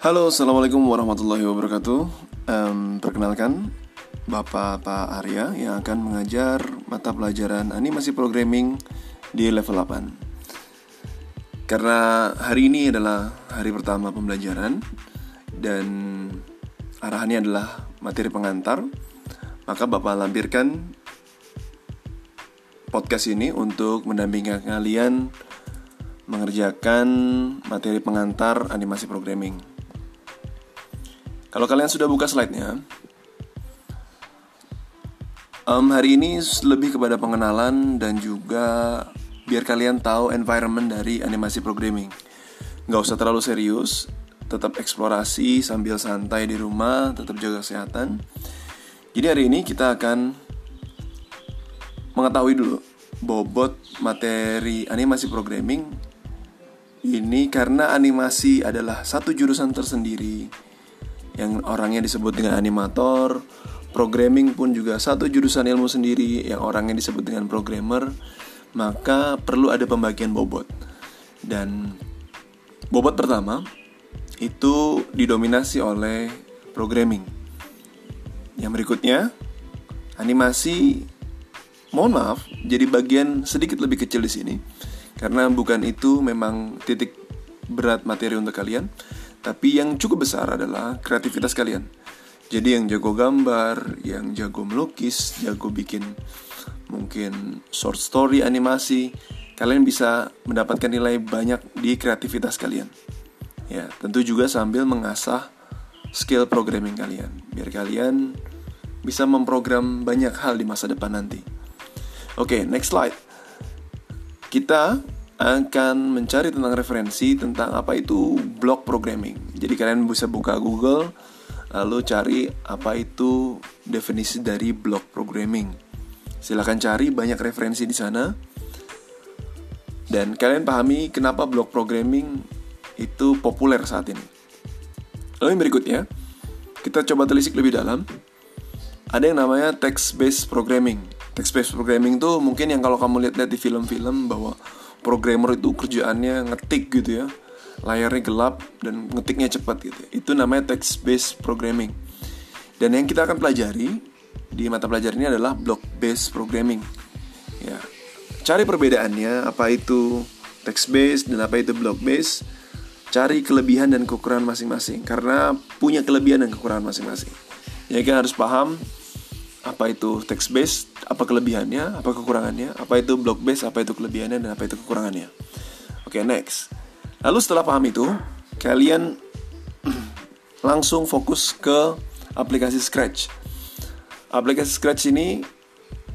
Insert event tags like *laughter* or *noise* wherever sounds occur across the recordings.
Halo, assalamualaikum warahmatullahi wabarakatuh. Um, perkenalkan, Bapak Pak Arya yang akan mengajar mata pelajaran animasi programming di level 8. Karena hari ini adalah hari pertama pembelajaran dan arahannya adalah materi pengantar, maka Bapak lampirkan podcast ini untuk mendampingi kalian mengerjakan materi pengantar animasi programming. Kalau kalian sudah buka slide-nya, um, hari ini lebih kepada pengenalan dan juga biar kalian tahu environment dari animasi programming. Nggak usah terlalu serius, tetap eksplorasi sambil santai di rumah, tetap jaga kesehatan. Jadi hari ini kita akan mengetahui dulu bobot materi animasi programming ini karena animasi adalah satu jurusan tersendiri yang orangnya disebut dengan animator, programming pun juga satu jurusan ilmu sendiri yang orangnya disebut dengan programmer, maka perlu ada pembagian bobot. Dan bobot pertama itu didominasi oleh programming. Yang berikutnya animasi mohon maaf, jadi bagian sedikit lebih kecil di sini. Karena bukan itu memang titik berat materi untuk kalian, tapi yang cukup besar adalah kreativitas kalian. Jadi yang jago gambar, yang jago melukis, jago bikin mungkin short story animasi, kalian bisa mendapatkan nilai banyak di kreativitas kalian. Ya, tentu juga sambil mengasah skill programming kalian, biar kalian bisa memprogram banyak hal di masa depan nanti. Oke, okay, next slide. Kita akan mencari tentang referensi tentang apa itu block programming. Jadi kalian bisa buka Google lalu cari apa itu definisi dari block programming. Silahkan cari banyak referensi di sana. Dan kalian pahami kenapa block programming itu populer saat ini. Lalu yang berikutnya, kita coba telisik lebih dalam. Ada yang namanya text based programming text based programming tuh mungkin yang kalau kamu lihat-lihat di film-film bahwa programmer itu kerjaannya ngetik gitu ya. Layarnya gelap dan ngetiknya cepat gitu itu namanya text based programming. Dan yang kita akan pelajari di mata pelajaran ini adalah block based programming. Ya. Cari perbedaannya apa itu text based dan apa itu block based cari kelebihan dan kekurangan masing-masing. Karena punya kelebihan dan kekurangan masing-masing. Ya kita harus paham apa itu text based, apa kelebihannya, apa kekurangannya, apa itu block based, apa itu kelebihannya dan apa itu kekurangannya. Oke, okay, next. Lalu setelah paham itu, kalian *clears throat* langsung fokus ke aplikasi Scratch. Aplikasi Scratch ini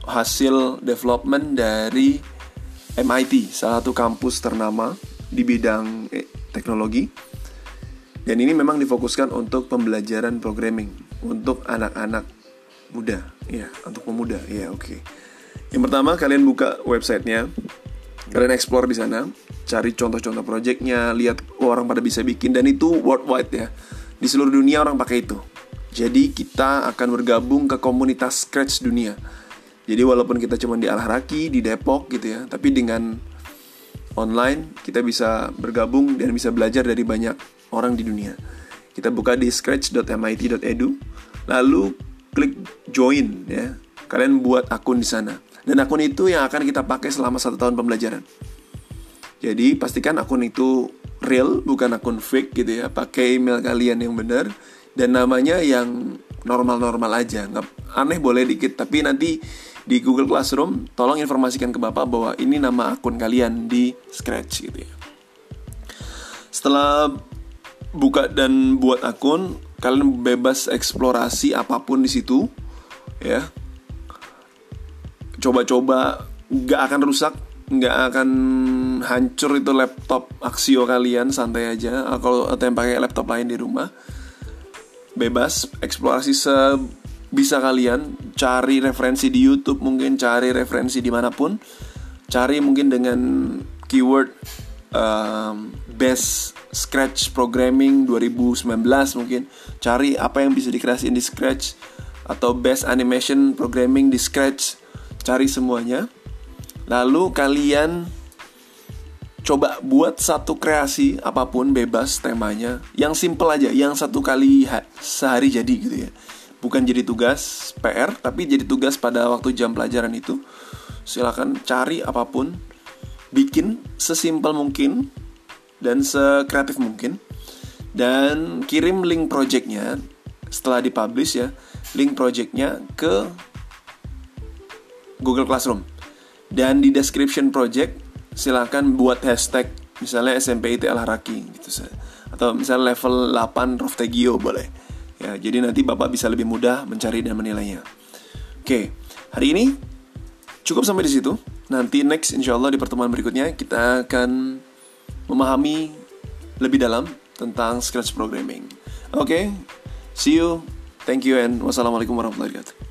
hasil development dari MIT, salah satu kampus ternama di bidang eh, teknologi. Dan ini memang difokuskan untuk pembelajaran programming untuk anak-anak muda ya untuk pemuda. Ya oke. Okay. yang pertama kalian buka websitenya. Kalian explore di sana. Cari contoh-contoh projectnya. Lihat oh, orang pada bisa bikin. Dan itu worldwide ya. Di seluruh dunia orang pakai itu. Jadi kita akan bergabung ke komunitas Scratch dunia. Jadi walaupun kita cuma di Alharaki di Depok gitu ya. Tapi dengan online kita bisa bergabung dan bisa belajar dari banyak orang di dunia. Kita buka di scratch.mit.edu lalu klik join ya. Kalian buat akun di sana. Dan akun itu yang akan kita pakai selama satu tahun pembelajaran. Jadi pastikan akun itu real, bukan akun fake gitu ya. Pakai email kalian yang benar dan namanya yang normal-normal aja. Nggak aneh boleh dikit, tapi nanti di Google Classroom tolong informasikan ke Bapak bahwa ini nama akun kalian di Scratch gitu ya. Setelah buka dan buat akun, kalian bebas eksplorasi apa pun di situ ya. Coba-coba nggak akan rusak nggak akan hancur itu laptop Axio kalian santai aja. Kalau atau yang pakai laptop lain di rumah bebas eksplorasi sebisa kalian. Cari referensi di YouTube mungkin cari referensi di mana pun. Cari mungkin dengan keyword um, best Scratch programming 2019 mungkin. Cari apa yang bisa dikreasiin di Scratch atau best animation programming di Scratch. Cari semuanya. Lalu kalian coba buat satu kreasi apa pun bebas temanya. Yang simple aja yang satu kali sehari jadi gitu ya. Bukan jadi tugas PR tapi jadi tugas pada waktu jam pelajaran itu. Silakan cari apa pun bikin sesimpel mungkin dan sekreatif mungkin. Dan kirim link projectnya setelah dipublish ya link projectnya ke Google Classroom. Dan di description project silakan buat hashtag misalnya SMP ITL Haraki gitu atau misalnya level 8 Roftegio boleh. Ya jadi nanti bapak bisa lebih mudah mencari dan menilainya. Oke hari ini cukup sampai di situ nanti next insya Allah di pertemuan berikutnya kita akan memahami lebih dalam tentang Scratch Programming. Oke see you. Thank you and wassalamualaikum warahmatullahi wabarakatuh